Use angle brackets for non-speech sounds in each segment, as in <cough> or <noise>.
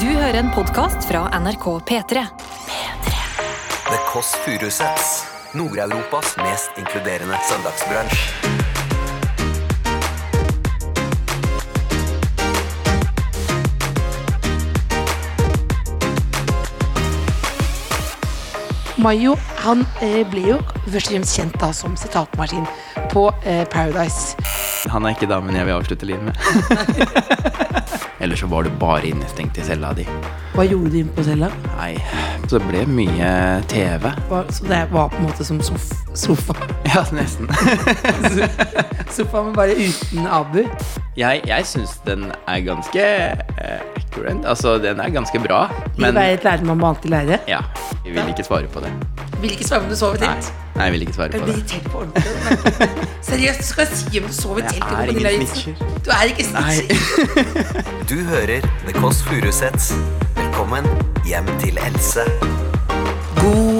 Du hører en podkast fra NRK P3. P3. The Kåss Furuseths. Nord-Europas mest inkluderende søndagsbransj. Mayo han eh, ble jo først og fremst kjent da som sitatmaskin på eh, Paradise. Han er ikke damen jeg vil avslutte livet med. <laughs> Eller så var du bare innestengt i cella di. Hva gjorde du inne på cella? Nei, så det ble mye TV. Så det var på en måte som sof sofa. <laughs> Ja, nesten. <laughs> Sofa, men bare uten Abu. Jeg, jeg syns den er ganske eh. Altså, den er ganske bra. Men, Men være et lærer man må alltid lære. ja, vi vil ikke svare på det. Vil ikke svare om du sover Nei, telt. Nei jeg vil ikke svare Jeg på blir det. irritert på ordentlig. <laughs> Seriøst, du skal si om du sover i Jeg telt er eller ingen Lilla snitcher. Du er ikke snitcher. <laughs> Du hører The Kåss Furuseths. Velkommen hjem til Else.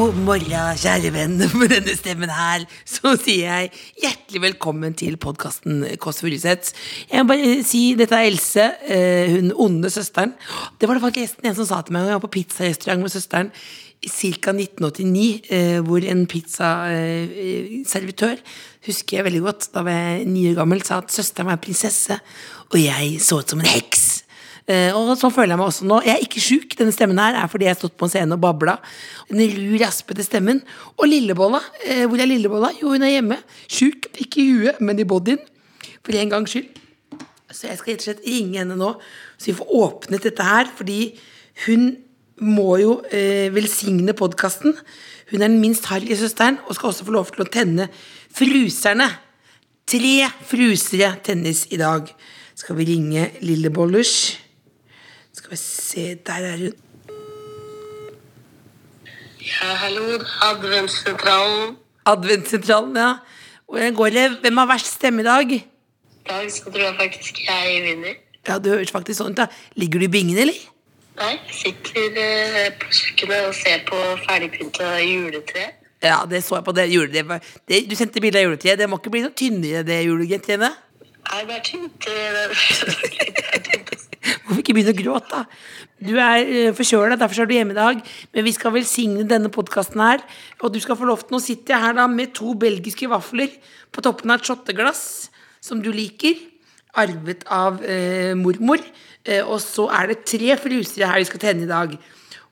God morgen, kjære venn. <laughs> Med denne stemmen her så sier jeg hjertelig velkommen til podkasten Kåss Furuseth. Jeg må bare si dette er Else, eh, hun onde søsteren. Det var det faktisk en som sa til meg da jeg var på pizzarestaurant med søsteren ca. 1989, eh, hvor en pizzaservitør, husker jeg veldig godt, da var jeg ni år gammel, sa at søsteren var en prinsesse, og jeg så ut som en heks. Eh, og sånn føler jeg meg også nå. Jeg er ikke sjuk. Denne stemmen her er fordi jeg har stått på en scene og babla. Den ru, raspete stemmen. Og Lillebolla. Eh, hvor er Lillebolla? Jo, hun er hjemme. Sjuk, ikke i huet, men i bodyen. For en gangs skyld. Så jeg skal rett og slett ringe henne nå, så vi får åpnet dette her. Fordi hun må jo eh, velsigne podkasten. Hun er den minst harry søsteren og skal også få lov til å tenne fruserne. Tre frusere tennes i dag. Skal vi ringe Lillebollers? Skal vi se, der er hun. Ja, hallo, adventssentralen. Adventssentralen, ja. Hvordan går det? Hvem har verst stemme i dag? I dag så tror jeg faktisk jeg vinner. Ja, det høres faktisk sånn ut. da. Ligger du i bingen, eller? Nei, sitter eh, på kjøkkenet og ser på ferdigpynta juletre. Ja, det så jeg på det juletreet. Det, du sendte bilde av juletreet. Det må ikke bli noe tynnere, det juletreet. Nei, det er tynt. eh, <laughs> det er tynt. Hvorfor ikke begynne å gråte, da? Du er uh, forkjøla, derfor er du hjemme i dag. Men vi skal velsigne denne podkasten her. Og du skal få lov til Nå sitter jeg her da med to belgiske vafler på toppen av et shotteglass som du liker. Arvet av eh, mormor. Eh, og så er det tre frusere her vi skal tenne i dag.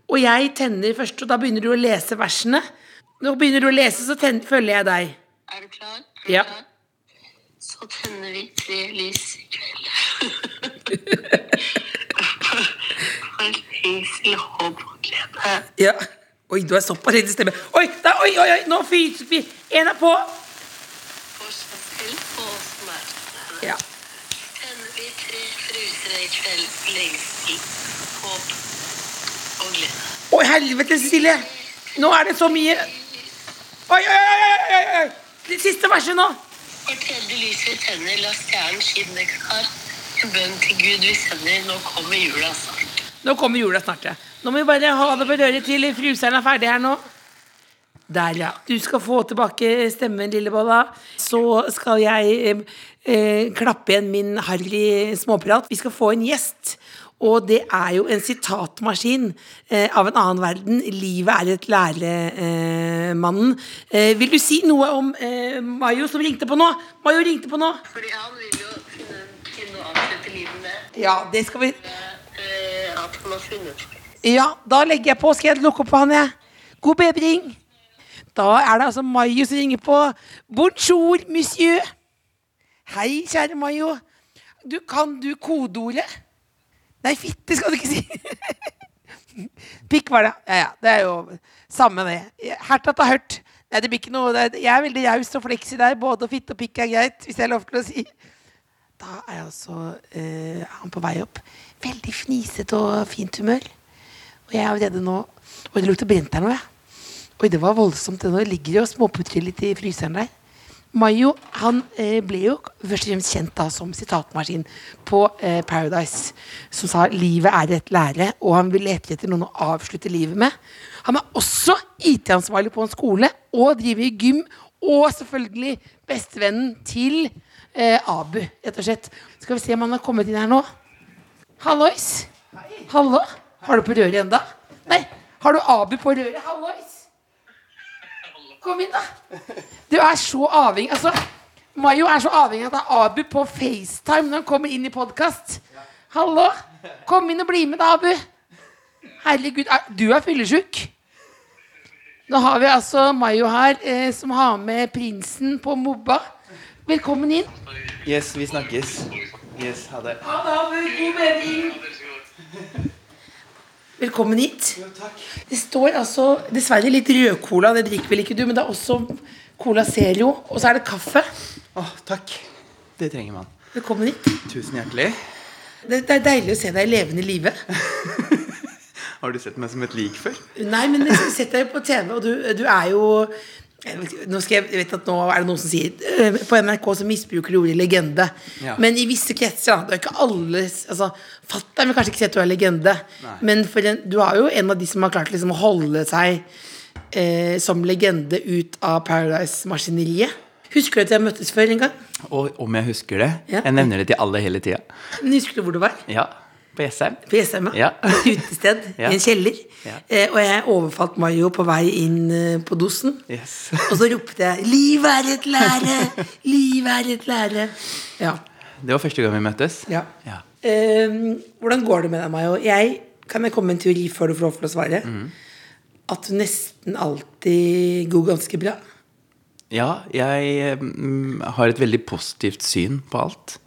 Og jeg tenner først, og da begynner du å lese versene. Nå begynner du å lese, så tenner, følger jeg deg. Er du klar? Er du Ja. klar? Så tenner vi tre lys i kveld. <laughs> For lengsel, håp og glede. Ja. Oi, du er såpass redd i stemmen. Oi, da, oi, oi, oi, nå fyser vi. En er på. For seg selv og. Ja. Tenner vi tre frusere i kveld. Lengsel, håp og glede. Oi, helvete, Cecilie! Nå er det så mye Oi, oi, oi, oi, oi! Det siste verset nå. For tredje lys vi tenner, la stjernen skinne klar. En bønn til Gud vi sender, nå kommer jula snart. Nå kommer jula snart, ja. Nå må vi bare ha det på røret til fruseren er ferdig her nå. Der, ja. Du skal få tilbake stemmen, Lillebolla. Så skal jeg eh, eh, klappe igjen min harry småprat. Vi skal få en gjest. Og det er jo en sitatmaskin eh, av en annen verden. Livet er et læremannen. Eh, vil du si noe om eh, Mayo som ringte på nå? Mayo ringte på nå. Fordi han vil jo finne en kvinne å avslutte livet med. Ja, det skal vi eh, at han har funnet Ja, da legger jeg på. Skal jeg lukke opp på han, jeg? God bedring. Da er det altså Mayo som ringer på. Bonjour, monsieur. Hei, kjære Mayo. Du, kan du kodeordet? Nei, fitte skal du ikke si. <laughs> Pikk var det. Ja, ja. Det er jo samme det. Hært at det har hørt. Nei, det blir ikke noe Jeg er veldig raus og fleksi der. Både fitte og pikk er greit, hvis jeg har lov til å si. Da er altså eh, han på vei opp. Veldig fnisete og fint humør. Og jeg er allerede nå Oi, det lukter brent her nå, jeg. Oi, det var voldsomt. Nå ligger det og småputrer litt i fryseren der. Mayo han eh, ble jo først og fremst kjent da som sitatmaskin på eh, Paradise, som sa 'livet er et lære', og han vil lete etter noen å avslutte livet med. Han er også IT-ansvarlig på en skole og driver i gym, og selvfølgelig bestevennen til eh, Abu, rett og slett. Skal vi se om han har kommet inn her nå. Hallois. Hallo. Har du på røret enda? Nei, har du Abu på røret? Hallois! Kom inn, da. Du er så avhengig Altså, Mayo er så avhengig av at det er Abu på FaceTime når han kommer inn i podkast. Hallo! Kom inn og bli med, da, Abu. Herregud, er, du er fyllesyk. Nå har vi altså Mayo her, eh, som har med prinsen på Mobba. Velkommen inn. Yes, vi snakkes. Yes, ha det. Ha det. God bedring. Velkommen hit. Det står altså dessverre litt rødcola, det drikker vel ikke du, men det er også Cola Zero, og så er det kaffe. Å, takk. Det trenger man. Velkommen hit. Tusen hjertelig. Det, det er deilig å se deg i levende live. <laughs> Har du sett meg som et lik før? Nei, men jeg har sett deg på TV, og du, du er jo nå skal jeg, jeg vet at nå er det noen som sier øh, På NRK så misbruker de ordet legende. Ja. Men i visse kretser Det er ikke alle altså, Fatter'n vil kanskje ikke si at du er legende, Nei. men en, du er jo en av de som har klart liksom, å holde seg eh, som legende ut av Paradise-maskineriet. Husker du at jeg møttes før en gang? Og om jeg husker det? Ja. Jeg nevner det til alle hele tida. Husker du hvor du var? Ja. På Jessheim. På Jessheim, Ja. <laughs> Et utested Ja. i en kjeller. Ja. Eh, og jeg overfalt Mayo på vei inn eh, på dosen. Yes. <laughs> Og så ropte jeg 'Liv er et lære! Liv er et lære!' Ja. Det var første gang vi møttes. ja. Ja. Eh, hvordan går det med deg, Mayo? Jeg, kan jeg komme med en teori før du får lov til å svare? At du nesten alltid går ganske bra. Ja, jeg mm, har et veldig positivt syn på alt.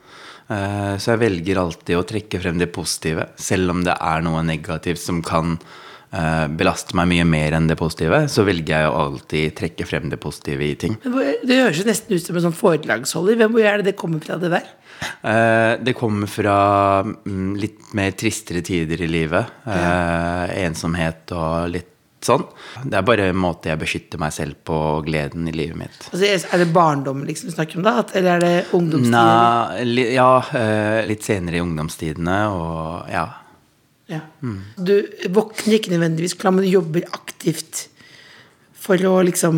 Eh, så jeg velger alltid å trekke frem det positive, selv om det er noe negativt som kan eh, belaste meg mye mer enn det positive, så velger jeg å alltid trekke frem det positive i ting. Det høres jo nesten ut som en sånn foredragsholder. Hvor er det det kommer fra, det der? Eh, det kommer fra mm, litt mer tristere tider i livet. Ja. ensomhet og litt sånn. Det er bare en måte jeg beskytter meg selv på og gleden i livet mitt. Altså, er det barndom liksom du snakker om da? Eller er det ungdomstiden? Nei, ja, eh, litt senere i ungdomstidene og ja. Ja. Du våkner ikke nødvendigvis klar, men du jobber aktivt for å liksom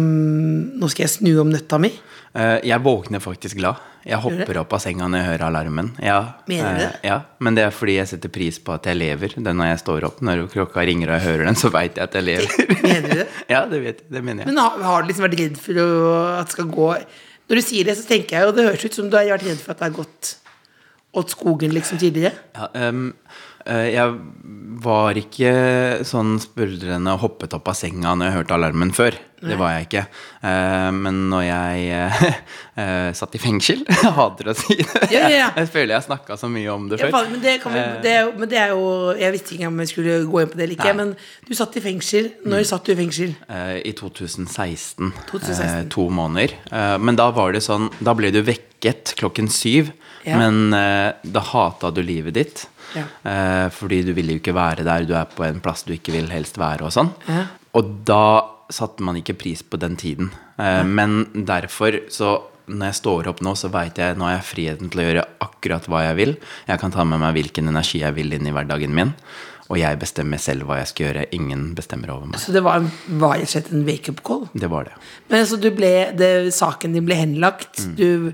Nå skal jeg snu om nøtta mi. Eh, jeg våkner faktisk glad. Jeg hopper opp av senga når jeg hører alarmen. Ja, Mener du det? eh, ja, Men det er fordi jeg setter pris på at jeg lever. Det er når jeg står opp. Når klokka ringer og jeg hører den, så veit jeg at jeg lever. <laughs> Mener du det? <laughs> ja, det vet jeg. Det mener jeg. Men har, du liksom vært redd for at det skal gå Når du sier det, så tenker jeg jo Det høres ut som du har vært redd for at det har gått åt skogen liksom tidligere. Ja, eh, jeg var ikke sånn sprudlende og hoppet opp av senga når jeg hørte alarmen før. Det var jeg ikke. Eh, men når jeg eh, <laughs> eh, satt i fengsel <laughs> Jeg hater å si det. Ja, ja, ja. <laughs> Jeg føler jeg snakka så mye om det før. men, det vi, det men det er jo Jeg visste ikke om jeg skulle gå inn på det eller ikke. Nei. Men du satt i fengsel. Når satt du i fengsel? Eh, I 2016. 2016. Eh, to måneder. Eh, men da var det sånn Da ble du vekket klokken syv. Men eh, da hata du livet ditt. Ja. Eh, fordi du ville jo ikke være der. Du er på en plass du ikke vil helst være, og sånn. Ja. Og da satte man ikke pris på den tiden. Eh, men derfor, så når jeg står opp nå, så veit jeg nå har jeg friheten til å gjøre akkurat hva jeg vil. Jeg kan ta med meg hvilken energi jeg vil inn i hverdagen min. Og jeg bestemmer selv hva jeg skal gjøre. Ingen bestemmer over meg. Så det var, en- var rett og slett en wake-up call? Det var det. Men altså, du ble, det, saken din ble henlagt. Mm. Du,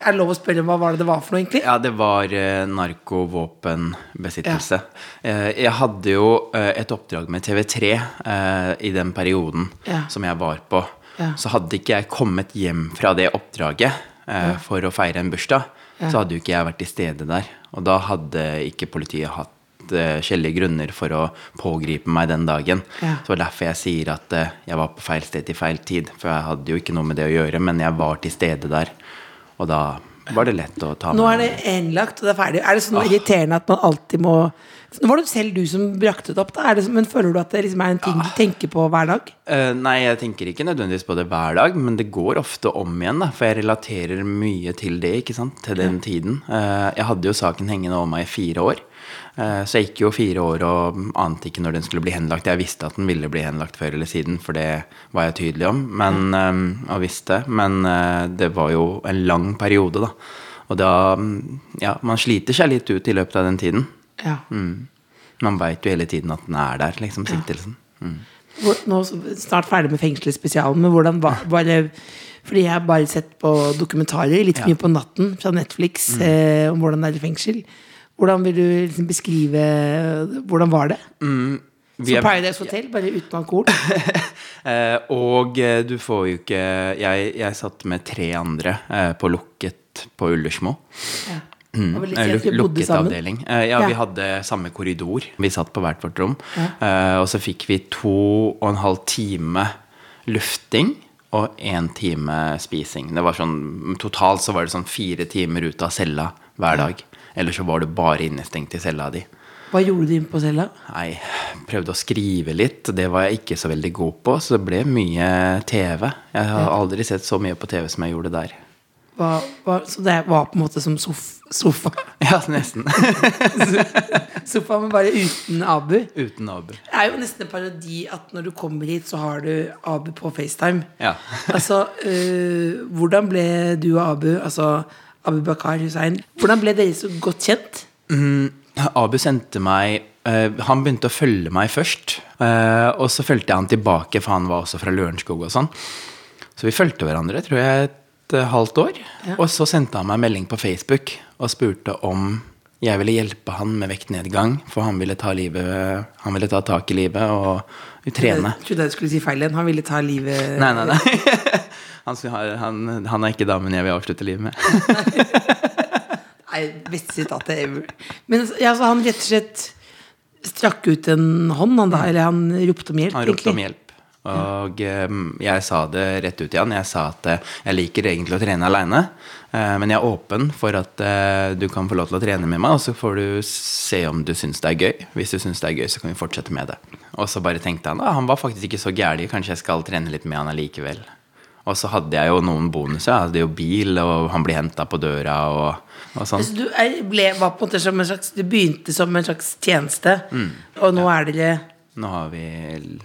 er det lov å spørre hva var det det var for noe, egentlig? Ja, det var eh, narkovåpenbesittelse. Eh, jeg hadde jo eh, et oppdrag med TV3 eh, i den perioden Ja. som jeg var på. Ja. Så hadde ikke jeg kommet hjem fra det oppdraget eh, for å feire en bursdag, så hadde jo ikke jeg vært til stede der. Og da hadde ikke politiet hatt eh, skjellige grunner for å pågripe meg den dagen. Ja. Så det var derfor jeg sier at jeg var på feil sted til feil tid. For jeg hadde jo ikke noe med det å gjøre, men jeg var til stede der. Og da var det lett å ta med Nå er det innlagt, og det er ferdig. Er det sånn Ah. irriterende at man alltid må Nå var det selv du som brakte det opp. Er det, men føler du at det liksom er en ting du tenker på hver dag? Uh, nei, jeg tenker ikke nødvendigvis på det hver dag, men det går ofte om igjen, da. For jeg relaterer mye til det, ikke sant. Til den tiden. Uh, jeg hadde jo saken hengende over meg i fire år. Uh, så jeg gikk jo fire år og ante ikke når den skulle bli henlagt. Jeg visste at den ville bli henlagt før eller siden, for det var jeg tydelig om. Men, eh, og visste. Men det var jo en lang periode, da. Og da mm, Ja, man sliter seg litt ut i løpet av den tiden. Ja. Man veit jo hele tiden at den er der, liksom, siktelsen. Hvor- Nå snart ferdig med fengselsspesialen, men hvordan var det Fordi jeg har bare sett på dokumentarer litt for Ja. mye på natten fra Netflix eh, om hvordan det er i fengsel. Hvordan vil du liksom beskrive Hvordan var det? Vi Så er- Paradise Hotel, bare uten alkohol? <laughs> Eh, og eh, du får jo ikke Jeg, jeg satt med tre andre eh, på lukket på Ullersmo. Ja. Mm, litt eh, vi lukket sammen. avdeling. Uh, ja, Ja. vi hadde samme korridor. Vi satt på hvert vårt rom. Eh, og så fikk vi to og en halv time lufting og én time spising. Det var sånn, Totalt så var det sånn fire timer ut av cella hver dag. Eller så var du bare innestengt i cella di. Hva gjorde du inne på cella? Nei, prøvde å skrive litt. Det var jeg ikke så veldig god på, så det ble mye TV. Jeg har aldri sett så mye på TV som jeg gjorde der. Hva, hva, så det var på en måte som sof, sofa? <laughs> Ja, nesten. <laughs> Sofa, men bare uten Abu? Uten Abu. Det er jo nesten en parodi at når du kommer hit, så har du Abu på FaceTime. Ja. <laughs> altså, øh, hvordan ble du og Abu, altså Abu Bakar Hussein, hvordan ble dere så godt kjent? Mm, Abu sendte meg Uh, Han begynte å følge meg først. Uh, og så fulgte jeg han tilbake, for han var også fra Lørenskog og sånn. Så vi fulgte hverandre, tror jeg, halvt år. Og så sendte han meg en melding på Facebook og spurte om jeg ville hjelpe han med vektnedgang, for han ville ta, livet, han ville ta tak i livet og trene. Jeg trodde jeg skulle si feil igjen. Han ville ta livet Nei, nei, nei. <laughs> Han, han, han er ikke damen jeg vil avslutte livet med. <laughs> Nei, beste sitatet ever. Men ja, altså, han rett og slett strakk ut en hånd, han da, eller han ropte om hjelp, Han ropte om hjelp. Og eh, jeg sa det rett ut igjen. Jeg sa at eh, jeg liker egentlig å trene aleine, eh, men jeg er åpen for at eh, du kan få lov til å trene med meg, og så får du se om du syns det er gøy. Hvis du syns det er gøy, så kan vi fortsette med det. Og så bare tenkte han at han var faktisk ikke så gæren, kanskje jeg skal trene litt med han allikevel. Og så hadde jeg jo noen bonuser. Jeg hadde jo bil, og han ble henta på døra og, og sånn. Så du ble, var på en måte som en slags Du begynte som en slags tjeneste, Mm. og nå er dere Nå har vi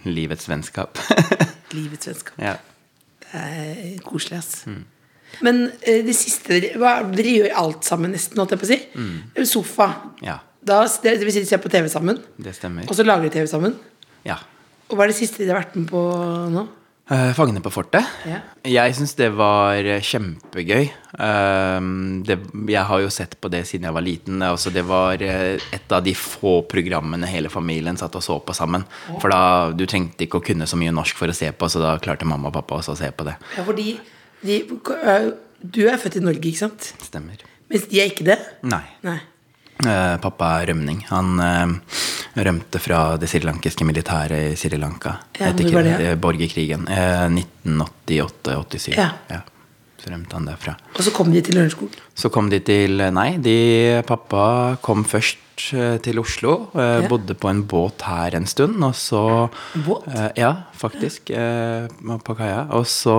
livets vennskap. <laughs> livets vennskap. ja. Det er koselig, ass. Mm. Men eh, det siste dere hva, Dere gjør alt sammen, nesten, holdt jeg på å si. Mm. Sofa. ja, Da, det, det vil si dere ser på TV sammen, det stemmer. og så lager dere TV sammen. Ja. Og hva er det siste dere har vært med på nå? Eh, Fangene på fortet? Ja. Jeg syns det var eh, kjempegøy. Um, det, jeg har jo sett på det siden jeg var liten. Altså, det var eh, et av de få programmene hele familien satt og så på sammen. For da, du trengte ikke å kunne så mye norsk for å se på, så da klarte mamma og pappa også å se på det. Ja, fordi de, Du er født i Norge, ikke sant? Stemmer. Mens de er ikke det? Nei. Nei. Eh, pappa er rømning. Han eh, rømte fra det srilankiske militæret i Sri Lanka Ja, etter eh, borgerkrigen. Eh, 1988-87. Ja. Så rømte han derfra. Og så kom de til Lørenskog. Så kom de til Nei, de, pappa kom først eh, til Oslo. eh, Ja. Bodde på en båt her en stund, og så båt? eh, ja, faktisk. på kaia. Og så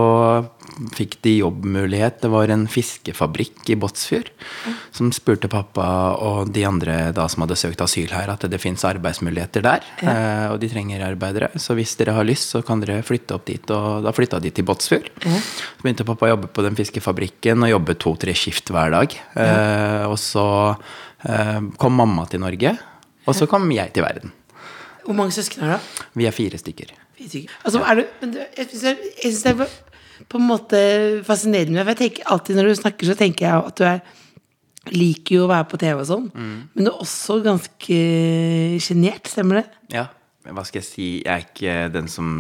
fikk de jobbmulighet. Det var en fiskefabrikk i Båtsfjord som spurte pappa og de andre da som hadde søkt asyl her, at det fins arbeidsmuligheter der. eh, og de trenger arbeidere. Så hvis dere har lyst, så kan dere flytte opp dit. Og da flytta de til Båtsfjord. Så begynte pappa å jobbe på den fiskefabrikken og jobbe to-tre skift hver dag. Eh, og så kom mamma til Norge, og så kom jeg til verden. Hvor mange søsken er det? Vi er fire stykker. Fire stykker. Altså, er du, men jeg syns det, det er på en måte fascinerende. For jeg tenker alltid når du snakker, så tenker jeg at du er liker jo å være på TV og sånn, men du er også ganske sjenert, stemmer det? Ja, hva skal jeg si, jeg er ikke den som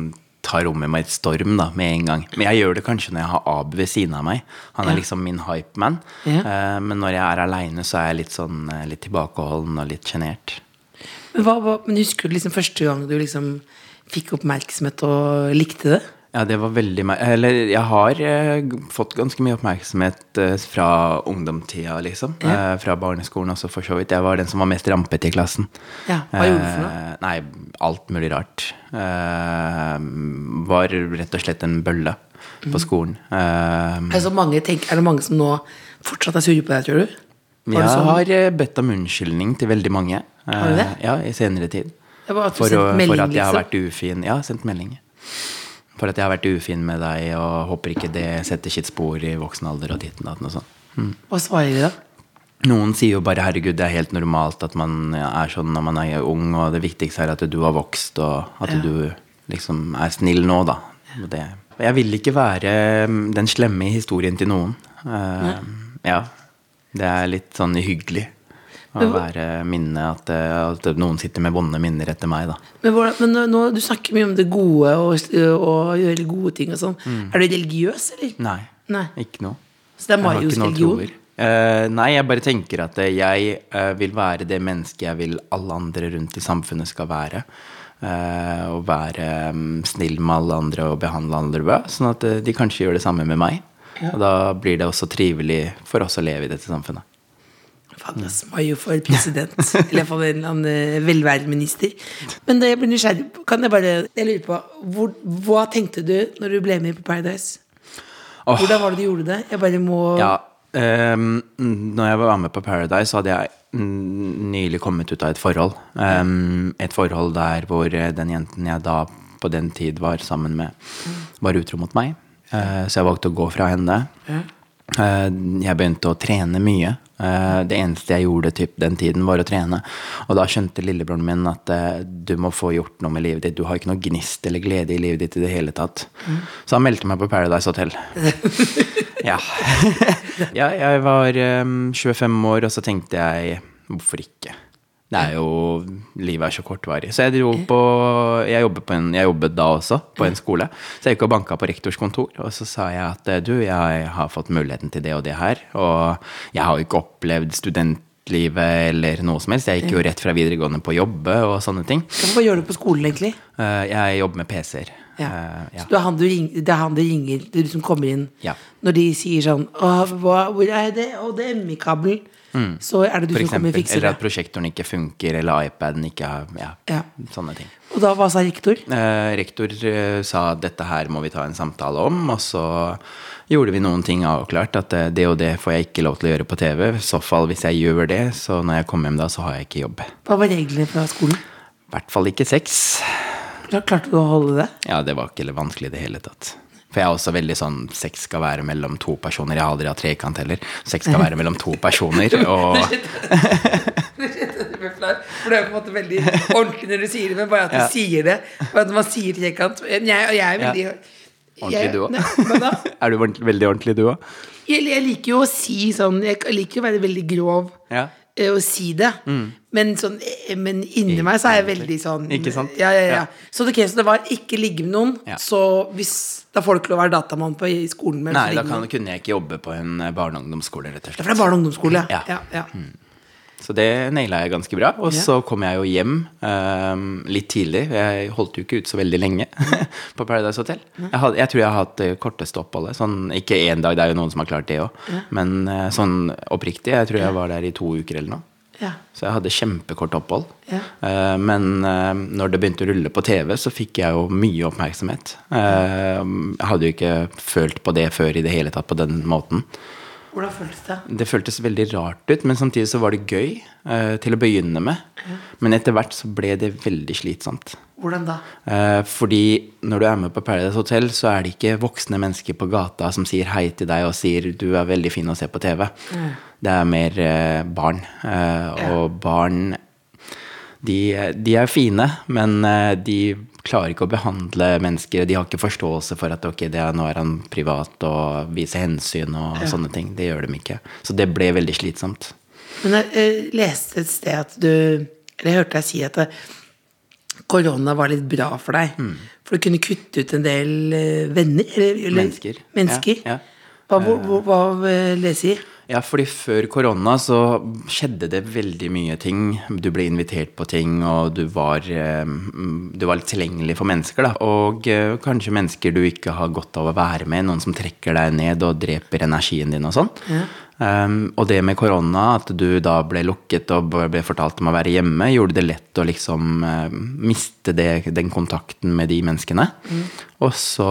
tar rommet med et storm da, med en gang. Men jeg gjør det kanskje når jeg har Abu ved siden av meg. Han er Ja. liksom min hypeman. Ja. Uh, men når jeg er aleine, så er jeg litt sånn eh, litt tilbakeholden og litt sjenert. Men, men husker du liksom første gang du liksom fikk oppmerksomhet og likte det? Ja, det var veldig meg. Eller jeg har eh, fått ganske mye oppmerksomhet eh, fra ungdomstida, liksom. Eh, fra barneskolen også, for så vidt. Jeg var den som var mest rampete i klassen. Ja, hva gjorde du for noe? Eh, Nei, alt mulig rart. Eh, var rett og slett en bølle Mm. på skolen. Eh, Er det, mange, tenk, er det mange som nå fortsatt er sure på deg, tror du? Var jeg sånn? har eh, bedt om unnskyldning til veldig mange. eh, Har du det? Ja, i senere tid. Det var at du For, å, melding, for at jeg har liksom? vært ufin. Ja, sendt melding. For at jeg har vært ufin med deg, og håper ikke det setter sitt spor i voksen alder og ditten og sånn. Mm. Hva svarer de da? Noen sier jo bare herregud, det er helt normalt at man er sånn når man er ung, og det viktigste er at du har vokst, og at Ja. du liksom er snill nå, da. Ja. Det. Jeg vil ikke være mm, den slemme i historien til noen. Uh, ja. Det er litt sånn hyggelig. Å være minne at, eh, at noen sitter med vonde minner etter meg, da. Men, hvordan, men nå, du snakker mye om det gode og, og gjøre gode ting og sånn. Er du religiøs, eller? Nei. Nei. Ikke noe. Så det er Marius Marios religion? Eh, nei, jeg bare tenker at eh, jeg uh, vil være det mennesket jeg vil alle andre rundt i samfunnet skal være. Uh, og være um, snill med alle andre og behandle alle bra. Sånn at de kanskje gjør det samme med meg. Og da blir det også trivelig for oss å leve i dette samfunnet. Faen, ass, Mayo for president. eller iallfall en eller annen eh, velværeminister. Men da jeg blir nysgjerrig på, kan jeg bare Jeg lurer på hvor, Hva tenkte du når du ble med på Paradise? Hvordan var det du gjorde det? Jeg bare må Ja, um, når jeg var med på Paradise, hadde jeg nylig kommet ut av et forhold. Um, et forhold der hvor eh, den jenten jeg da på den tid var sammen med, var utro mot meg. Uh, så jeg valgte å gå fra henne. Uh, jeg begynte å trene mye. Eh, det eneste jeg gjorde typ, den tiden, var å trene. Og da skjønte lillebroren min at eh, du må få gjort noe med livet ditt. Du har ikke noe gnist eller glede i livet ditt i det hele tatt. Så han meldte meg på Paradise Hotel. <laughs> ja. <laughs> ja. Jeg var um, 25 år, og så tenkte jeg hvorfor ikke? Det er jo Livet er så kortvarig. Så jeg dro på Jeg jobbet, på en, jeg jobbet da også på en skole. Så jeg gikk og banka på rektors kontor, og så sa jeg at du, jeg har fått muligheten til det og det her. Og jeg har jo ikke opplevd studentlivet eller noe som helst. Jeg gikk jo rett fra videregående på å jobbe og sånne ting. Hva gjør du på skolen, egentlig? Eh, Jeg jobber med PC-er. Ja. Uh, ja. Så du er han du ring, det er han det ringer, det er du som kommer inn Ja. når de sier sånn hva, 'Hvor er det?' Og det er MI-kabelen. Så er det du For som kommer og fikser det. Eller at prosjektoren ikke funker, eller iPaden ikke Ja, Ja. sånne ting. Og da hva sa rektor? Eh, rektor eh, sa dette her må vi ta en samtale om, og så gjorde vi noen ting avklart. At eh, det og det får jeg ikke lov til å gjøre på TV. I så fall hvis jeg gjør det, så når jeg kommer hjem da, så har jeg ikke jobb. Hva var reglene fra skolen? I hvert fall ikke sex. Klar- Klarte du å holde det? Ja, det var ikke vanskelig i det hele tatt. For jeg er også veldig sånn Sex skal være mellom to personer. Jeg har aldri hatt trekant heller. Sex skal være mellom to personer, <laughs> og For det er på en måte veldig ordentlig når du sier det, men bare at du Ja. sier det. Bare at man sier trekant. Jeg, jeg er veldig Ordentlig du òg. <laughs> Er du veldig ordentlig, du òg? Jeg, jeg liker jo å si sånn Jeg liker jo å være veldig grov Ja. Eh, å si det. Men, sånn, eh, men inni meg så er jeg veldig sånn Ikke sant? Ja, ja, ja. Så det, så det var ikke ligge med noen. Så hvis Da får du ikke lov å være datamann på i skolen. Med, Nei, da kan, kunne jeg ikke jobbe på en eh, barne- og ungdomsskole, rett og Ja, for slett. det er barne- og ungdomsskole. Ja. Ja, ja. Så det naila jeg ganske bra. Og Ja. så kom jeg jo hjem um, litt tidlig. Jeg holdt jo ikke ut så veldig lenge <laughs> på Paradise Hotel. Jeg, had, jeg tror jeg har hatt det korteste oppholdet. Sånn, ikke én dag, det er jo noen som har klart det òg. Men eh, sånn oppriktig, jeg tror jeg var der i to uker eller noe. ja. Så jeg hadde kjempekort opphold. Ja. Uh, men uh, når det begynte å rulle på TV, så fikk jeg jo mye oppmerksomhet. Uh, jeg hadde jo ikke følt på det før i det hele tatt på den måten. Hvordan føltes det? Det føltes veldig rart ut, men samtidig så var det gøy uh, til å begynne med. Men etter hvert så ble det veldig slitsomt. Hvordan da? Uh, fordi når du er med på Paradise Hotel, så er det ikke voksne mennesker på gata som sier hei til deg og sier 'du er veldig fin å se på TV'. Det er mer uh, barn. Ja. og barn de, de er fine, men de klarer ikke å behandle mennesker. De har ikke forståelse for at ok, det er, nå er han privat og viser hensyn og sånne ting. Det gjør de ikke. Så det ble veldig slitsomt. Men jeg jeg leste et sted at du Eller jeg hørte deg si at det, korona var litt bra for deg. For du kunne kutte ut en del eh, venner. Eller, eller Mennesker. mennesker. Ja, ja. Hva, hva, hva, hva eh, leser jeg? Ja, fordi før korona så skjedde det veldig mye ting. Du ble invitert på ting, og du var, eh, du var litt tilgjengelig for mennesker. Da. Og eh, kanskje mennesker du ikke har godt av å være med, noen som trekker deg ned og dreper energien din og sånn. Um, og det med korona, at du da ble lukket og ble fortalt om å være hjemme, gjorde det lett å liksom uh, miste det, den kontakten med de menneskene. Og så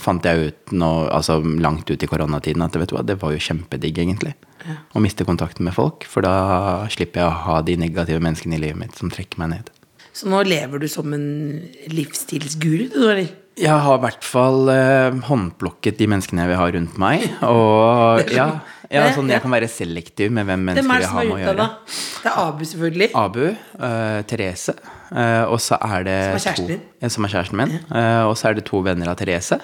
fant jeg ut nå, altså langt ut i koronatiden at vet du hva, det var jo kjempedigg, egentlig. Å miste kontakten med folk, for da slipper jeg å ha de negative menneskene i livet mitt som trekker meg ned. Så nå lever du som en livsstilsguru, du, eller? Jeg har i hvert fall eh, håndplukket de menneskene jeg vil ha rundt meg. Og <laughs> ja, ja, sånn jeg kan være selektiv med hvem mennesker er jeg har med å gjøre. Det er Abu, selvfølgelig. Abu, uh, Therese, uh, og så er det Som er kjæresten din? ja, som er kjæresten min. Uh, og så er det to venner av Therese.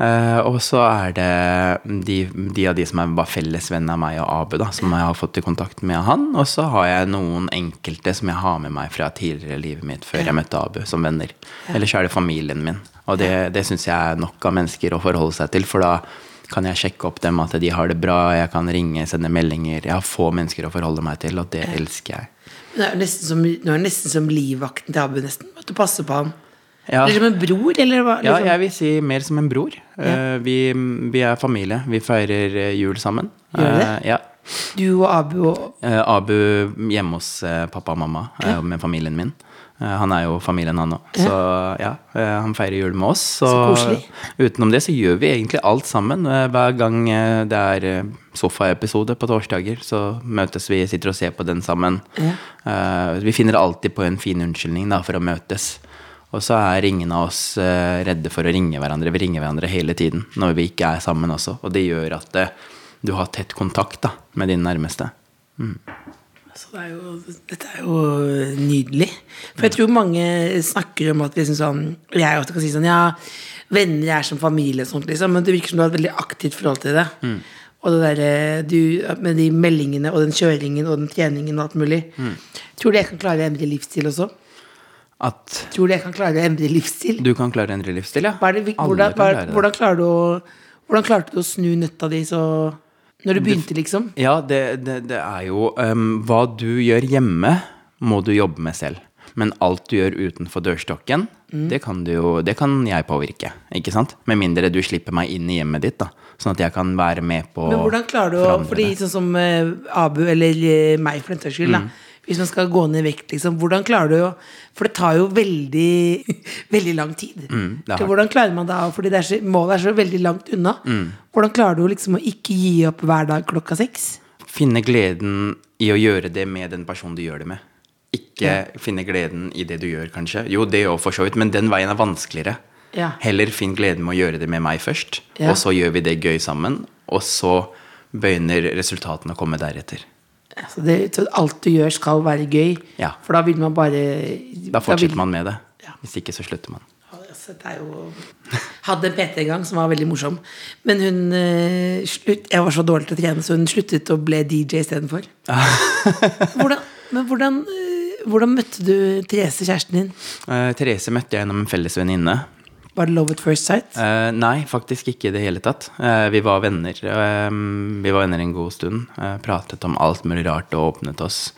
Eh, og så er det de, de av de som er bare fellesvenner av meg og Abu, da, som jeg har fått i kontakt med han. Og så har jeg noen enkelte som jeg har med meg fra tidligere livet mitt, før jeg møtte Abu, som venner. Eller så er det familien min. Og det, det syns jeg er nok av mennesker å forholde seg til, for da kan jeg sjekke opp dem at de har det bra, jeg kan ringe, sende meldinger. Jeg har få mennesker å forholde meg til, og det elsker jeg. Det er nesten som, nå er det nesten som livvakten til Abu, nesten. At du passer på ham. Ja. Eller som en bror, eller hva? Ja, liksom? jeg vil si mer som en bror. Eh, vi, vi er familie. Vi feirer eh, jul sammen. Gjør dere Eh, ja. Du og Abu og Abu hjemme hos pappa og mamma med familien min. Eh, han er jo familien, han òg. Så ja, eh, han feirer jul med oss. Så, koselig. utenom det så gjør vi egentlig alt sammen. Eh, hver gang det er sofaepisode på torsdager, så møtes vi, sitter og ser på den sammen. Ja. vi finner alltid på en fin unnskyldning da, for å møtes. Og så er ingen av oss redde for å ringe hverandre. Vi ringer hverandre hele tiden når vi ikke er sammen også. Og det gjør at du har tett kontakt da, med dine nærmeste. Så det er jo, dette er jo nydelig. For jeg tror mange snakker om at liksom sånn Jeg ofte kan si sånn Ja, venner er som familie og sånt, liksom. Men det virker som du har et veldig aktivt forhold til det. Og det der, du Med de meldingene og den kjøringen og den treningen og alt mulig. Tror du jeg kan klare å endre livsstil også? At Tror du jeg kan klare å endre livsstil? du kan klare å endre livsstil, ja. Det, hvordan, hva, hvordan, klarer du hvordan klarte du å snu nøtta di så Når du begynte, liksom? Ja, det, det, det er jo um, Hva du gjør hjemme, må du jobbe med selv. Men alt du gjør utenfor dørstokken, Mm. det, kan du jo, det kan jeg påvirke. Ikke sant? Med mindre du slipper meg inn i hjemmet ditt, da. Sånn at jeg kan være med på Men hvordan klarer du å Fordi sånn som uh, Abu, eller uh, meg for den saks skyld, da. Hvis man skal gå ned i vekt, liksom, hvordan klarer du å For det tar jo veldig <laughs> veldig lang tid. er hvordan klarer man da Fordi det er så, målet er så veldig langt unna. Hvordan klarer du liksom å ikke gi opp hver dag klokka seks? Finne gleden i å gjøre det med den personen du gjør det med. Ikke finne gleden i det du gjør, kanskje. Jo, det òg, for så vidt, men den veien er vanskeligere. Ja. Heller finn gleden med å gjøre det med meg først, Ja. og så gjør vi det gøy sammen. Og så begynner resultatene å komme deretter. Så, det, alt du gjør, skal være gøy. Ja. For da vil man bare Da fortsetter vil- man med det. Ja. Hvis ikke, så slutter man. Altså, det er jo Hadde en PT en gang som var veldig morsom. Men hun eh, slutt, Jeg var så dårlig til å trene, så hun sluttet og ble DJ istedenfor. <laughs> hvordan, men hvordan, eh, hvordan møtte du Therese, kjæresten din? Uh, Therese møtte jeg gjennom en felles venninne. Var det Love at first sight? Uh, nei, faktisk ikke i det hele tatt. Uh, vi var venner. Uh, vi var venner en god stund. pratet om alt mulig rart og åpnet oss.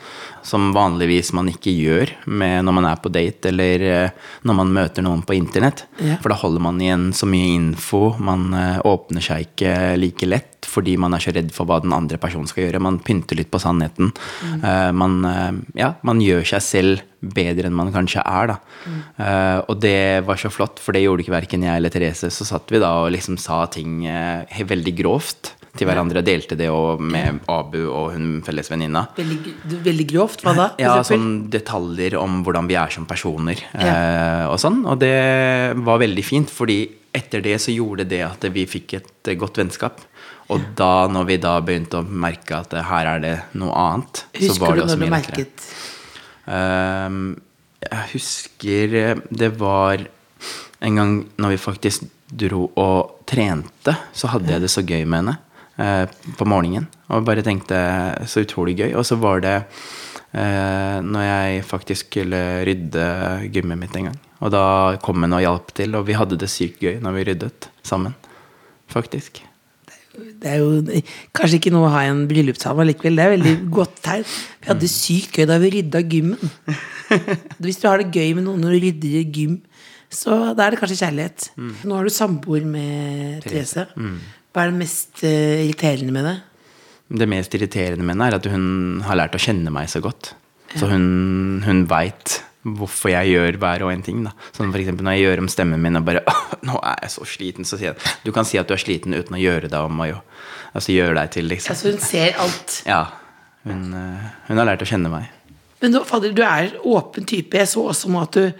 Som vanligvis man ikke gjør med når man er på date eller når man møter noen på internett. Yeah. For da holder man igjen så mye info. Man åpner seg ikke like lett fordi man er så redd for hva den andre personen skal gjøre. Man pynter litt på sannheten. Eh, man, uh, ja, man gjør seg selv bedre enn man kanskje er, da. Uh, og det var så flott, for det gjorde ikke verken jeg eller Therese. Så satt vi da og liksom sa ting veldig grovt til hverandre. Delte det og med Abu og hun fellesvenninna. Veldig, veldig grovt. Hva da? Ja, sånn detaljer om hvordan vi er som personer eh, og sånn. Og det var veldig fint, fordi etter det så gjorde det at vi fikk et godt vennskap. Og da, når vi da begynte å merke at eh, her er det noe annet, så var det også når du mye lettere. merket Ehm, jeg husker eh, det var en gang når vi faktisk dro og trente, så hadde jeg det så gøy med henne uh, på morgenen. Og bare tenkte så utrolig gøy. Og så var det uh, når jeg faktisk skulle rydde gymmet mitt en gang. Og da kom hun og hjalp til, og vi hadde det sykt gøy når vi ryddet sammen. Faktisk. Det er jo kanskje ikke noe å ha i en bryllupstale likevel. Det er veldig godt tegn. Vi hadde det sykt gøy da vi rydda gymmen. <laughs> Hvis du har det gøy med noen du rydder gym, så da er det kanskje kjærlighet. Nå har du samboer med Therese. Hva er det mest eh, irriterende med det? Det mest irriterende med henne er at hun har lært å kjenne meg så godt. Så hun, hun veit hvorfor jeg gjør hver og en ting. Da. Sånn eksempel når jeg gjør om stemmen min og bare <laughs> 'Nå er jeg så sliten', så sier jeg Du kan si at du er sliten uten å gjøre deg om. Og jo. Altså gjøre deg til, liksom. Altså Hun ser alt. Ja. Hun, eh, hun har lært å kjenne meg. Men fader, du er åpen type. Jeg så også at du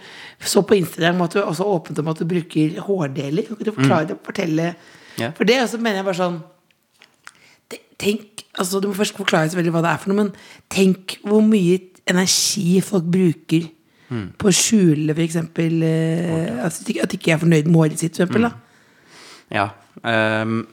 så på Instagram at du også åpent om at du bruker hårdeler. Kan du forklare det? Fortelle Ja. For det også mener jeg bare sånn Tenk, altså Du må først forklare selvfølgelig hva det er for noe, men tenk hvor mye energi folk bruker på å skjule f.eks. Eh, at, at ikke jeg er fornøyd med håret sitt. For eksempel. Ja. Um,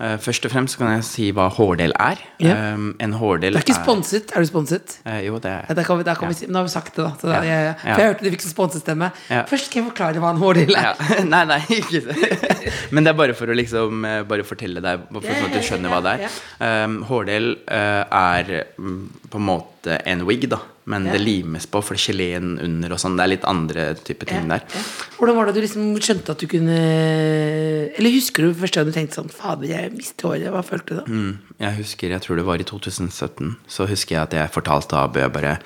uh, først og fremst kan jeg si hva hårdel er. Ja. Um, en hårdel er ikke sponset? Er du sponset? Uh, jo, det Ja, er der kan vi, der kan Ja. vi si, nå har vi sagt det, da. Så da Ja. jeg, Ja. for jeg hørte du fikk sånn sponsestemme. Ja. Først skal jeg forklare hva en hårdel er. ja. <laughs> Nei, nei, ikke det. <laughs> Men det er bare for å liksom eh, Bare fortelle deg, for sånn at du skjønner hva det er. Um, hårdel uh, er mm, på en måte en wig, da. Men Ja. det limes på, for geleen under og sånn. Det er litt andre type ting der. Ja. Hvordan var det du liksom skjønte at du kunne Eller husker du første gang du tenkte sånn Fader, jeg mistet håret. Hva følte du da? Mm, jeg husker, jeg tror det var i 2017, så husker jeg at jeg fortalte Abu jeg bare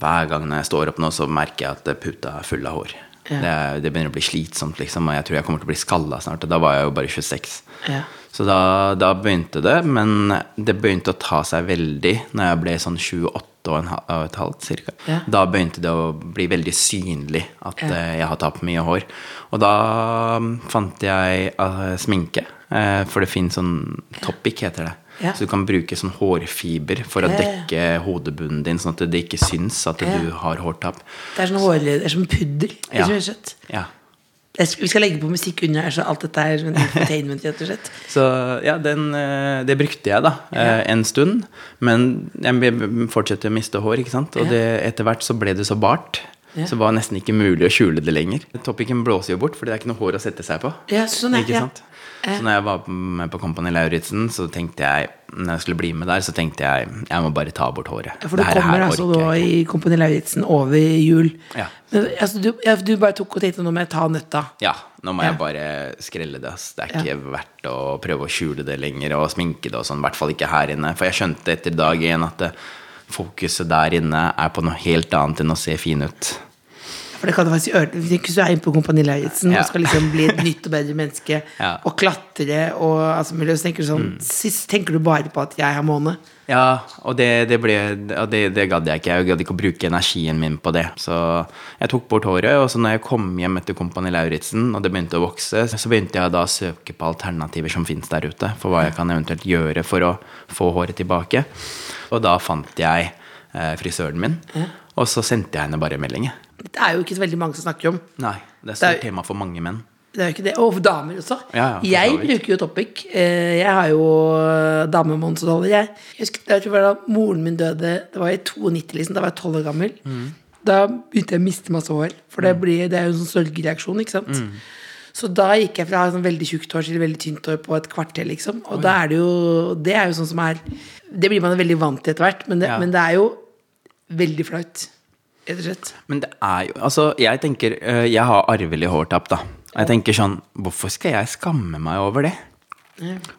Hver gang når jeg står opp nå, så merker jeg at puta er full av hår. Ja. Det, det begynner å bli slitsomt, liksom, og jeg tror jeg kommer til å bli skalla snart. Og da var jeg jo bare 26. Ja. Så da, da begynte det, men det begynte å ta seg veldig når jeg ble sånn 28 en og et halvt ca. Ja. Da begynte det å bli veldig synlig at Ja. eh, jeg har tapt mye hår. Og da mm, fant jeg eh, sminke, eh, for det fins sånn topic, heter det. Ja. Så du kan bruke sånn hårfiber for å dekke hodebunnen din, sånn at det ikke syns at du har hårtap. Det er sånn hårleder, det er som pudder. Ja. Rett og slett. Ja. Vi skal legge på musikk under her, så alt dette er entertainment, rett og slett. Så ja, den, eh, det brukte jeg da ja. en stund. Men jeg fortsatte å miste hår, ikke sant. Og det, etter hvert så ble det så bart. Ja. Så det var nesten ikke mulig å skjule det lenger. Topicen blåser jo bort, for det er ikke noe hår å sette seg på. Ja, sånn er Ikke ja. sant? Så når jeg var med på Kompani Lauritzen, så tenkte jeg Når jeg skulle bli med der, så tenkte jeg jeg må bare ta bort håret. Ja, For du Dette kommer altså da i Kompani Lauritzen over jul. Ja. Men altså, du, ja, du bare tok og tenkte nå må jeg ta nøtta. Ja, nå må Ja. jeg bare skrelle det. ass. Det er Ja. ikke verdt å prøve å skjule det lenger og sminke det og sånn. I hvert fall ikke her inne. For jeg skjønte etter dag én at det, fokuset der inne er på noe helt annet enn å se fin ut. For det kan du faktisk gjøre Hvis du er inne på Kompani Lauritzen Ja. og skal liksom bli et nytt og bedre menneske <laughs> Ja. Mm. og klatre og altså, miljø, så tenker du sånn Sist tenker du bare på at jeg har måne. Ja, og det, det ble det, det gadd jeg ikke. Jeg gadd ikke å bruke energien min på det. Så jeg tok bort håret, og så når jeg kom hjem etter Kompani Lauritzen, og det begynte å vokse, så begynte jeg da å søke på alternativer som fins der ute, for hva jeg kan eventuelt gjøre for å få håret tilbake. Og da fant jeg eh, frisøren min, og så sendte jeg henne bare en melding. Det er jo ikke så veldig mange som snakker om. Nei, det er stort er- tema for mange menn. Det er jo ikke det. Og for damer også. Ja, ja, for jeg bruker jo Topic. Eh, Jeg har jo damemånedsholder, jeg. Jeg husker jeg tror da moren min døde Det var i 92, liksom. Da var jeg 12 år gammel. Mm. Da begynte jeg å miste masse hår. For det, blir, det er jo en sånn sørgereaksjon, ikke sant. Mm. Så da gikk jeg fra sånn veldig tjukt hår til veldig tynt hår på et kvarter, liksom. Og da er det jo Det er jo sånn som er Det blir man veldig vant til etter hvert, men det, Ja. men det er jo veldig flaut. Rett og slett. Men det er jo Altså, jeg tenker øh, Jeg har arvelig hårtap, da. Jeg tenker sånn Hvorfor skal jeg skamme meg over det?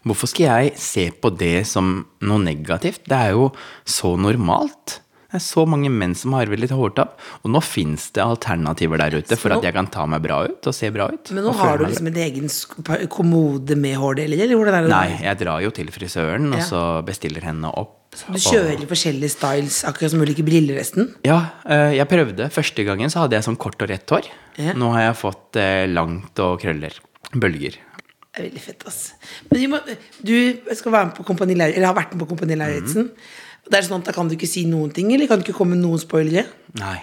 Hvorfor skal jeg se på det som noe negativt? Det er jo så normalt. Det er så mange menn som har arvelig hårtap. Og nå fins det alternativer der ute for at jeg kan ta meg bra ut og se bra ut. Men nå har du liksom en egen kommode med hårdeler, eller hvordan er det? Nei, jeg drar jo til frisøren, og så bestiller henne opp. Du kjører forskjellige styles, akkurat som ulike briller nesten? Ja, eh, jeg prøvde. Første gangen så hadde jeg sånn kort og rett hår. Ja. Nå har jeg fått eh, langt og krøller. Bølger. Det er veldig fett, ass. Men du, må, du skal være med på Kompani Lauritzen, eller har vært med på Kompani Lauritzen. Det er sånn at Da kan du ikke si noen ting, eller kan du ikke komme med noen spoilere? Nei.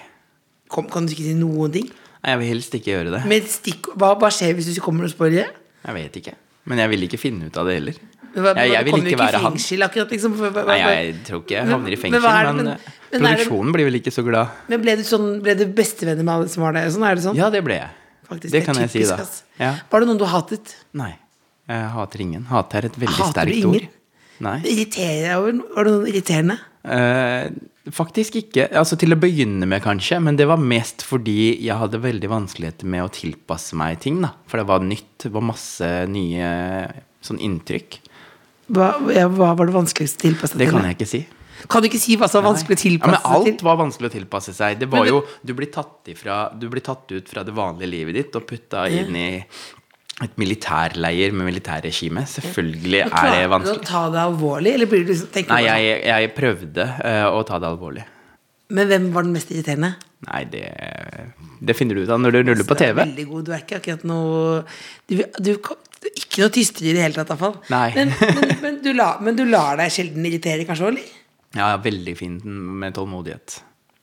Kom, kan du ikke si noen ting? Nei, Jeg vil helst ikke gjøre det. Men stikk, hva, hva skjer hvis du ikke kommer med noen spoilere? Jeg vet ikke. Men jeg vil ikke finne ut av det heller. Men hva- Jeg, jeg vil ikke være han. fengsel, akkurat, liksom. Nei, jeg tror ikke jeg havner i fengsel, men, men- eh, men produksjonen det- blir vel ikke så glad. Men ble du, sånn, ble du bestevenner med alle som var der? Sånn, er det sånn? Ja, det ble jeg. Faktisk, det det kan jeg si, da. Altså. Ja. Var det noen du hatet? Nei. Jeg hater ingen. Hat er et veldig Hater sterkt ord. Nei. Det irriterer deg Var det noen irriterende? Eh, faktisk ikke. Altså Til å begynne med, kanskje. Men det var mest fordi jeg hadde veldig vanskeligheter med å tilpasse meg ting. da For det var nytt. Det var masse nye sånn inntrykk. Hva, hva var det vanskeligste å tilpasse deg Det kan jeg ikke si. Kan du ikke si hva som var vanskelig å Ja, men tilpasse seg alt til? var vanskelig å tilpasse seg. Det var det- jo Du blir tatt ifra Du blir tatt ut fra det vanlige livet ditt og putta inn i et militærleir med militærregime. Selvfølgelig er det Klarer du å ta det alvorlig, eller blir du liksom, Nei, jeg, jeg prøvde uh, å ta det alvorlig. Men hvem var den mest irriterende? Nei, det, det finner du ut av når du ruller på TV. Du er ikke akkurat noe Du, du, ikke noe tystere i det hele tatt, iallfall. Men, men, men, du la, men du lar deg sjelden irritere, kanskje eller? Ja, veldig fin med tålmodighet.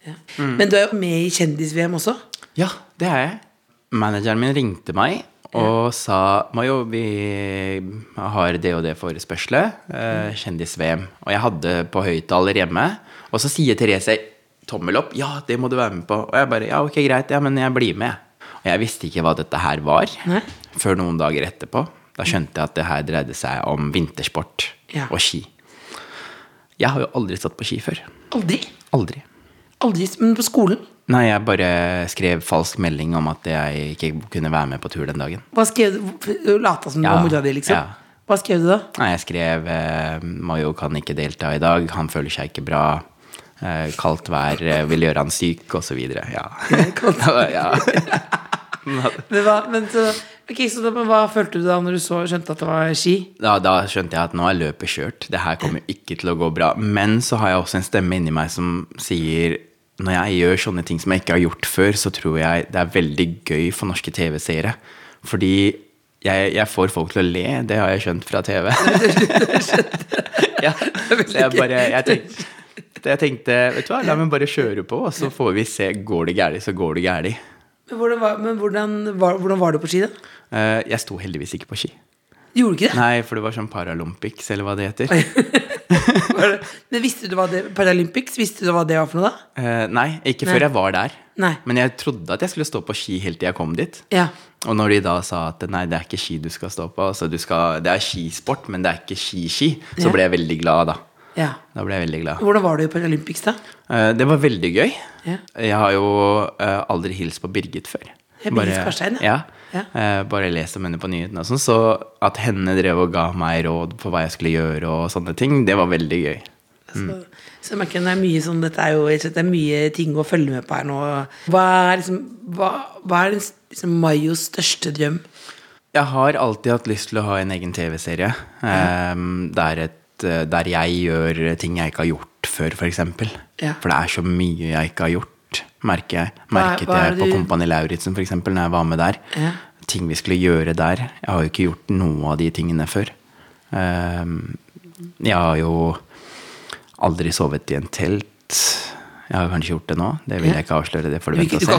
Ja. Mm. Men du er jo med i Kjendis-VM også. Ja, det er jeg. Manageren min ringte meg og sa Mayo, vi har det og det forespørselet. Eh, Kjendis-VM. Og jeg hadde på høyttaler hjemme. Og så sier Therese tommel opp. Ja, det må du være med på. Og jeg bare ja, ok, greit. Ja, men jeg blir med. Jeg visste ikke hva dette her var Nei. før noen dager etterpå. Da skjønte jeg at det her dreide seg om vintersport Ja. og ski. Jeg har jo aldri stått på ski før. Aldri. Aldri. Aldri, Men på skolen? Nei, jeg bare skrev falsk melding om at jeg ikke kunne være med på tur den dagen. Hva skrev? Du Lata som du Ja, var mora di, liksom? ja. Hva skrev du da? Nei, jeg skrev eh, Mayo kan ikke delta i dag, han føler seg ikke bra. Eh, kaldt vær eh, vil gjøre han syk, osv. Ja. <laughs> <laughs> ja. <laughs> Men hva, men så, okay, så da, men hva følte du da når du så, skjønte at det var ski? Da, da skjønte jeg at nå er løpet kjørt. Det her kommer ikke til å gå bra. Men så har jeg også en stemme inni meg som sier når jeg gjør sånne ting som jeg ikke har gjort før, så tror jeg det er veldig gøy for norske TV-seere. Fordi jeg, jeg får folk til å le. Det har jeg skjønt fra TV. ja, så jeg bare jeg tenkte, jeg tenkte Vet du hva, la meg bare kjøre på, og så får vi se. Går det gærent, så går det gærent. Men hvordan var, men hvordan var, hvordan var du på ski, da? Eh, jeg sto heldigvis ikke på ski. Gjorde du ikke det? Nei, for det var sånn Paralympics, eller hva det heter. <laughs> Det? Men visste du hva det Paralympics, visste du hva det var for noe, da? Eh, nei, ikke Nei. før jeg var der. Nei. Men jeg trodde at jeg skulle stå på ski helt til jeg kom dit. Ja. Og når de da sa at nei, det er ikke ski du skal stå på, altså du skal, det er skisport, men det er ikke ski-ski, så ble jeg veldig glad da. Ja. Da ble jeg veldig glad. Hvordan var du på Olympics, da? Eh, det var veldig gøy. Ja. Jeg har jo eh, aldri hilst på Birgit før. Bare, Karstein, ja. ja. Eh, bare lest om henne på nyhetene og sånn. Så at henne drev og ga meg råd på hva jeg skulle gjøre og sånne ting, det var veldig gøy. Så, så jeg merker det er mye sånn Dette er jo det er mye ting å følge med på her nå. Hva er liksom Hva, hva er liksom Mayos største drøm? Jeg har alltid hatt lyst til å ha en egen TV-serie. Um, er et, der jeg gjør ting jeg ikke har gjort før, f.eks. Ja. For det er så mye jeg ikke har gjort, merker jeg. Er- Merket hva hva jeg på du- Kompani Lauritzen, f.eks., når jeg var med der. Ja. Ting vi skulle gjøre der. Jeg har jo ikke gjort noe av de tingene før. Um, jeg har jo aldri sovet i en telt. Jeg har kanskje gjort det nå. Det vil jeg ikke avsløre. Det får du vente og se.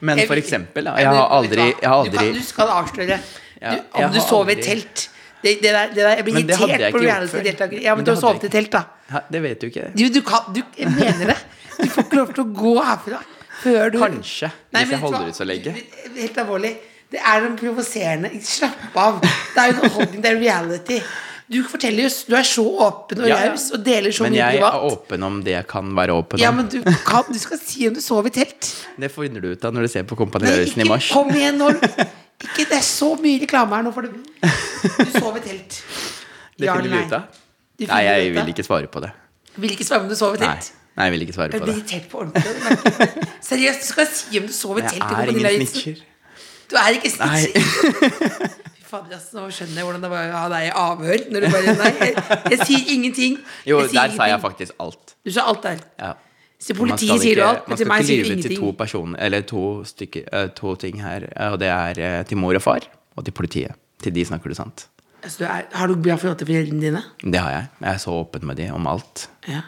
Men for eksempel, jeg har aldri- jeg har Du, kan, aldri- du skal avsløre. Ja, Du, om du sover i aldri- telt det, det, der, det der, Jeg blir Men irritert på reality-deltakere. Ja, men, Men du har sovet i telt, da. Ja, det vet du ikke. Du, du kan du, Jeg mener det. Du får ikke lov til å gå herfra før du Kanskje, Nei, hvis jeg holder ut så lenge. Helt alvorlig. Det er noe provoserende. Slapp av. Det er jo underholdning, det er reality. Du forteller jo Du er så åpen og Ja, ja. og deler så mye Men jeg er åpen om det jeg kan være åpen om. Ja, men du, kan, du skal si om du sover i telt. Det finner du ut av når du ser på Kompani Lauritzen i mars. kom igjen nå. Ikke, det er så mye reklame her nå for. Du sov i telt. <laughs> Det Ja finner vi ut av. Nei, jeg vil ikke svare på det. Vil ikke svare om du sov i telt. Nei jeg vil ikke svare Jeg på blir det. irritert på ordentlig. Seriøst, skal si om du sov i Jeg telt. Jeg er ingen snitcher. Du er ikke snitcher. <laughs> Nå skjønner jeg hvordan det var å ha deg i avhør. Når du bare, nei, jeg, jeg sier ingenting. Jo, sier der sa jeg faktisk alt. Du sa alt der. Ja. Man politiet skal sier du ikke- alt, men Man til skal meg ikke sier du lyve til to personer, eller to, stykker, eh, to ting her. eh, Og det er eh, til mor og far, og til politiet. Til de snakker du sant. Altså, du er, har du bra forhold til foreldrene dine? Det har jeg. Jeg er så åpen med de om alt. Ja.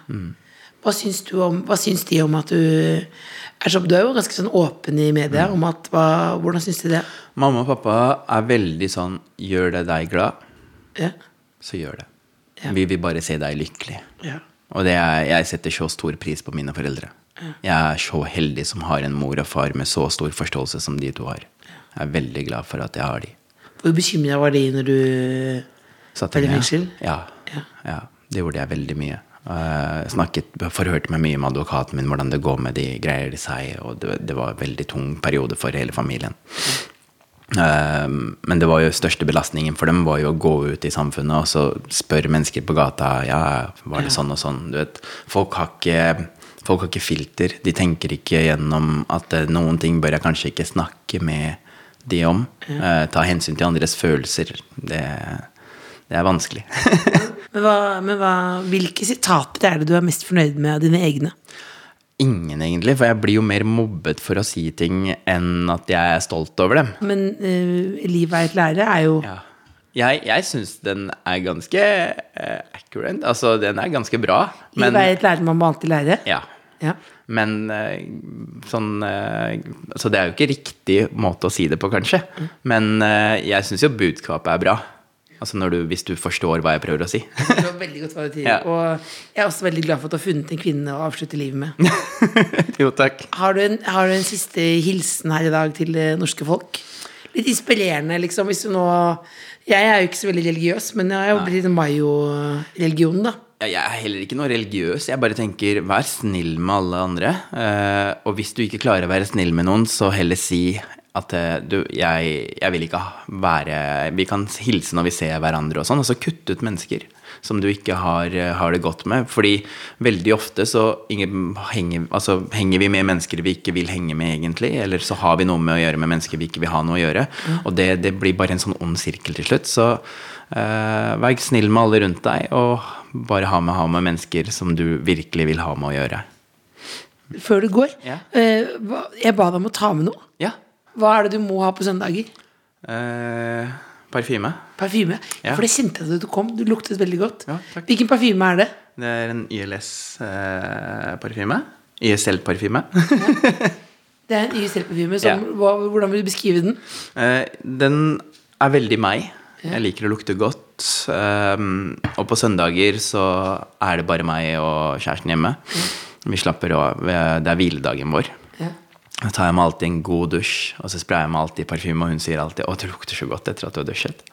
Hva, syns du om, hva syns de om at du er så, Du er jo ganske sånn åpen i media. Om at, hva, hvordan syns de det? Mamma og pappa er veldig sånn Gjør det deg glad, Ja. så gjør det. Ja. Vi vil bare se deg lykkelig. Ja. Og er, jeg setter så stor pris på mine foreldre. Jeg er så heldig som har en mor og far med så stor forståelse som de to har. Jeg er veldig glad for at jeg har de. Hvor bekymra var de når du Satt Var det fengsel? Ja. Ja. ja. Det gjorde jeg veldig mye. Jeg snakket, forhørte meg mye med advokaten min hvordan det går med de greier de seg, og det, det var en veldig tung periode for hele familien. Eh, men det var jo største belastningen for dem var jo å gå ut i samfunnet og så spørre mennesker på gata ja, var det sånn og sånn. Du vet, folk har ikke Folk har ikke filter. De tenker ikke gjennom at eh, noen ting bør jeg kanskje ikke snakke med de om. Eh, ta hensyn til andres følelser. Det, det er vanskelig. <laughs> Men, hva, men hva, hvilke sitater er det du er mest fornøyd med av dine egne? Ingen, egentlig. For jeg blir jo mer mobbet for å si ting enn at jeg er stolt over dem. Men uh, livet er et lære er jo Ja. Jeg, jeg syns den er ganske uh, accurate. Altså, den er ganske bra. Men Livet er et lære man må alltid lære. ja. Ja. Men uh, sånn eh, Så det er jo ikke riktig måte å si det på, kanskje. Men eh, jeg syns jo budskapet er bra. Altså du, hvis du forstår hva jeg prøver å si. Det var veldig godt hva du sier. <laughs> Ja. Og jeg er også veldig glad for at du har funnet en kvinne å avslutte livet med. <laughs> jo, takk. Har du, en, har du en siste hilsen her i dag til det norske folk? Litt inspirerende, liksom. Hvis du nå Jeg er jo ikke så veldig religiøs, men jeg har jo blitt mayo-religionen, da. Jeg er heller ikke noe religiøs. Jeg bare tenker vær snill med alle andre. Eh, og hvis du ikke klarer å være snill med noen, så heller si at eh, du, jeg, jeg vil ikke være Vi kan hilse når vi ser hverandre og sånn, og så kutte ut mennesker som du ikke har, eh, har det godt med. Fordi veldig ofte så henger, altså, henger vi med mennesker vi ikke vil henge med, egentlig. Eller så har vi noe med å gjøre med mennesker vi ikke vil ha noe å gjøre. Og det, det blir bare en sånn ond sirkel til slutt. Så uh, vær snill med alle rundt deg, og bare ha med, ha med mennesker som du virkelig vil ha med å gjøre. Før du går. yeah. uh, jeg ba deg om å ta med noe. Ja. Hva er det du må ha på søndager? Eh, parfyme. Parfyme. Ja. For det kjente jeg da du kom. Du luktet veldig godt. Ja. Hvilken parfyme er det? Det er en YLS-parfyme. YSL-parfyme. <laughs> Det er en YSL-parfyme. Ja. Hvordan vil du beskrive den? Eh, den er veldig meg. Jeg liker å lukte godt. Um, og på søndager så er det bare meg og kjæresten hjemme. Vi slapper av. Det er hviledagen vår. Da tar jeg meg alltid en god dusj, og så sprayer jeg meg alltid parfyme, og hun sier alltid 'Å, det lukter så godt etter at du har dusjet'.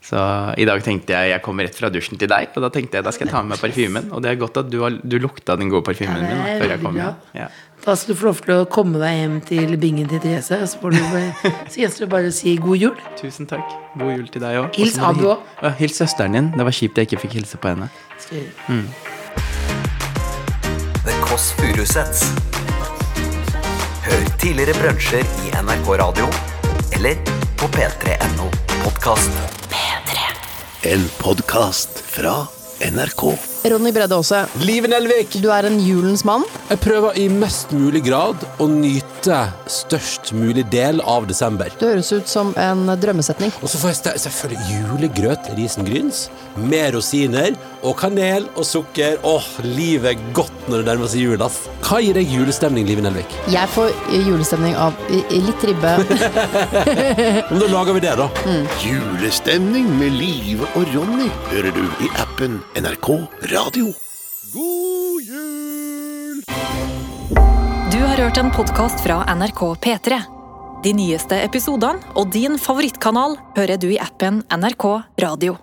Så i dag tenkte jeg jeg kommer rett fra dusjen til deg, og da tenkte jeg da skal jeg ta med meg parfymen. Og det er godt at du, har, du lukta den gode parfymen Ja, min da, før jeg kom hjem. Ja. Da skal du få lov til å komme deg hjem til bingen til Therese. Og så, får du så gjenstår det bare å si god jul. Tusen takk. God jul til deg òg. Hils Abu også. Ja, hils søsteren din. Det var kjipt jeg ikke fikk hilse på henne. Skal jeg gjøre. The Kåss Furuseths. Hør tidligere brunsjer i NRK Radio eller på p3.no podkast. En podkast fra NRK. Ronny Bredde Aase, Liv Nelvik. du er en julens mann. Jeg prøver i mest mulig grad å nyte størst mulig del av desember. Du høres ut som en drømmesetning. Og så får jeg ste- selvfølgelig julegrøt risengryns med rosiner og kanel og sukker. Åh, livet er godt når det nærmer seg jul, ass. Hva gir deg julestemning, Live Nelvik? Jeg får julestemning av litt ribbe. <laughs> Men da lager vi det, da. Julestemning med Live og Ronny hører du i appen NRK Radio. God jul! Du har hørt en podkast fra NRK P3. De nyeste episodene og din favorittkanal hører du i appen NRK Radio.